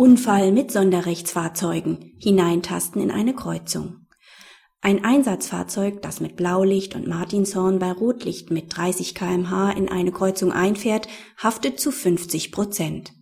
Unfall mit Sonderrechtsfahrzeugen, Hineintasten in eine Kreuzung. Ein Einsatzfahrzeug, das mit Blaulicht und Martinshorn bei Rotlicht mit 30 kmh in eine Kreuzung einfährt, haftet zu 50 Prozent.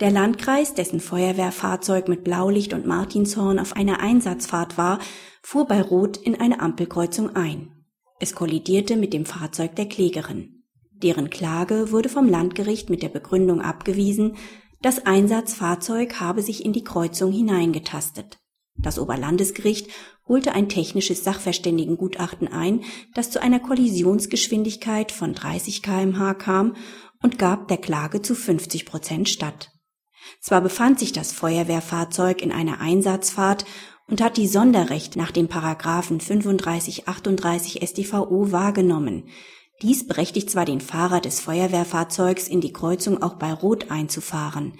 Der Landkreis, dessen Feuerwehrfahrzeug mit Blaulicht und Martinshorn auf einer Einsatzfahrt war, fuhr bei Rot in eine Ampelkreuzung ein. Es kollidierte mit dem Fahrzeug der Klägerin. Deren Klage wurde vom Landgericht mit der Begründung abgewiesen, das Einsatzfahrzeug habe sich in die Kreuzung hineingetastet. Das Oberlandesgericht holte ein technisches Sachverständigengutachten ein, das zu einer Kollisionsgeschwindigkeit von 30 kmh kam und gab der Klage zu 50 Prozent statt. Zwar befand sich das Feuerwehrfahrzeug in einer Einsatzfahrt und hat die Sonderrecht nach den Paragraphen 35, 38 StVO wahrgenommen, dies berechtigt zwar den Fahrer des Feuerwehrfahrzeugs in die Kreuzung auch bei Rot einzufahren,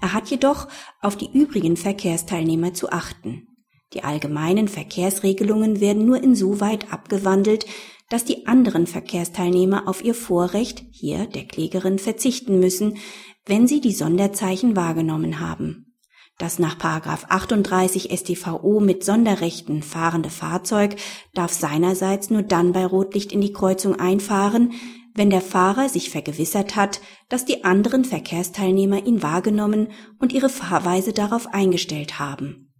er hat jedoch auf die übrigen Verkehrsteilnehmer zu achten. Die allgemeinen Verkehrsregelungen werden nur insoweit abgewandelt, dass die anderen Verkehrsteilnehmer auf ihr Vorrecht, hier der Klägerin, verzichten müssen, wenn sie die Sonderzeichen wahrgenommen haben. Das nach 38 StVO mit Sonderrechten fahrende Fahrzeug darf seinerseits nur dann bei Rotlicht in die Kreuzung einfahren, wenn der Fahrer sich vergewissert hat, dass die anderen Verkehrsteilnehmer ihn wahrgenommen und ihre Fahrweise darauf eingestellt haben.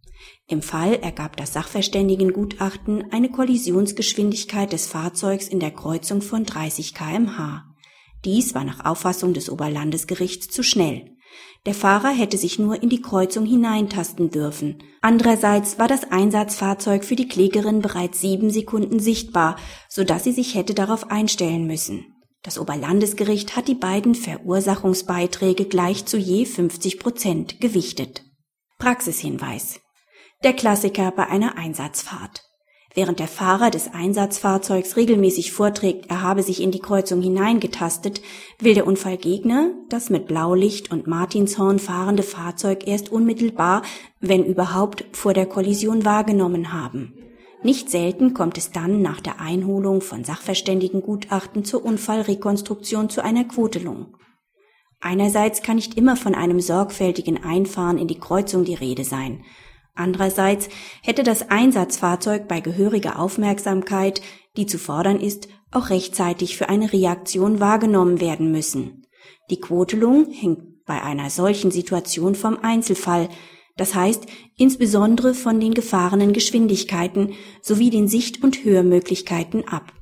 Im Fall ergab das Sachverständigengutachten eine Kollisionsgeschwindigkeit des Fahrzeugs in der Kreuzung von 30 kmh. Dies war nach Auffassung des Oberlandesgerichts zu schnell. Der Fahrer hätte sich nur in die Kreuzung hineintasten dürfen. Andererseits war das Einsatzfahrzeug für die Klägerin bereits sieben Sekunden sichtbar, so dass sie sich hätte darauf einstellen müssen. Das Oberlandesgericht hat die beiden Verursachungsbeiträge gleich zu je 50 Prozent gewichtet. Praxishinweis. Der Klassiker bei einer Einsatzfahrt. Während der Fahrer des Einsatzfahrzeugs regelmäßig vorträgt, er habe sich in die Kreuzung hineingetastet, will der Unfallgegner das mit Blaulicht und Martinshorn fahrende Fahrzeug erst unmittelbar, wenn überhaupt, vor der Kollision wahrgenommen haben. Nicht selten kommt es dann nach der Einholung von Sachverständigengutachten zur Unfallrekonstruktion zu einer Quotelung. Einerseits kann nicht immer von einem sorgfältigen Einfahren in die Kreuzung die Rede sein. Andererseits hätte das Einsatzfahrzeug bei gehöriger Aufmerksamkeit, die zu fordern ist, auch rechtzeitig für eine Reaktion wahrgenommen werden müssen. Die Quotelung hängt bei einer solchen Situation vom Einzelfall, das heißt insbesondere von den gefahrenen Geschwindigkeiten sowie den Sicht- und Hörmöglichkeiten ab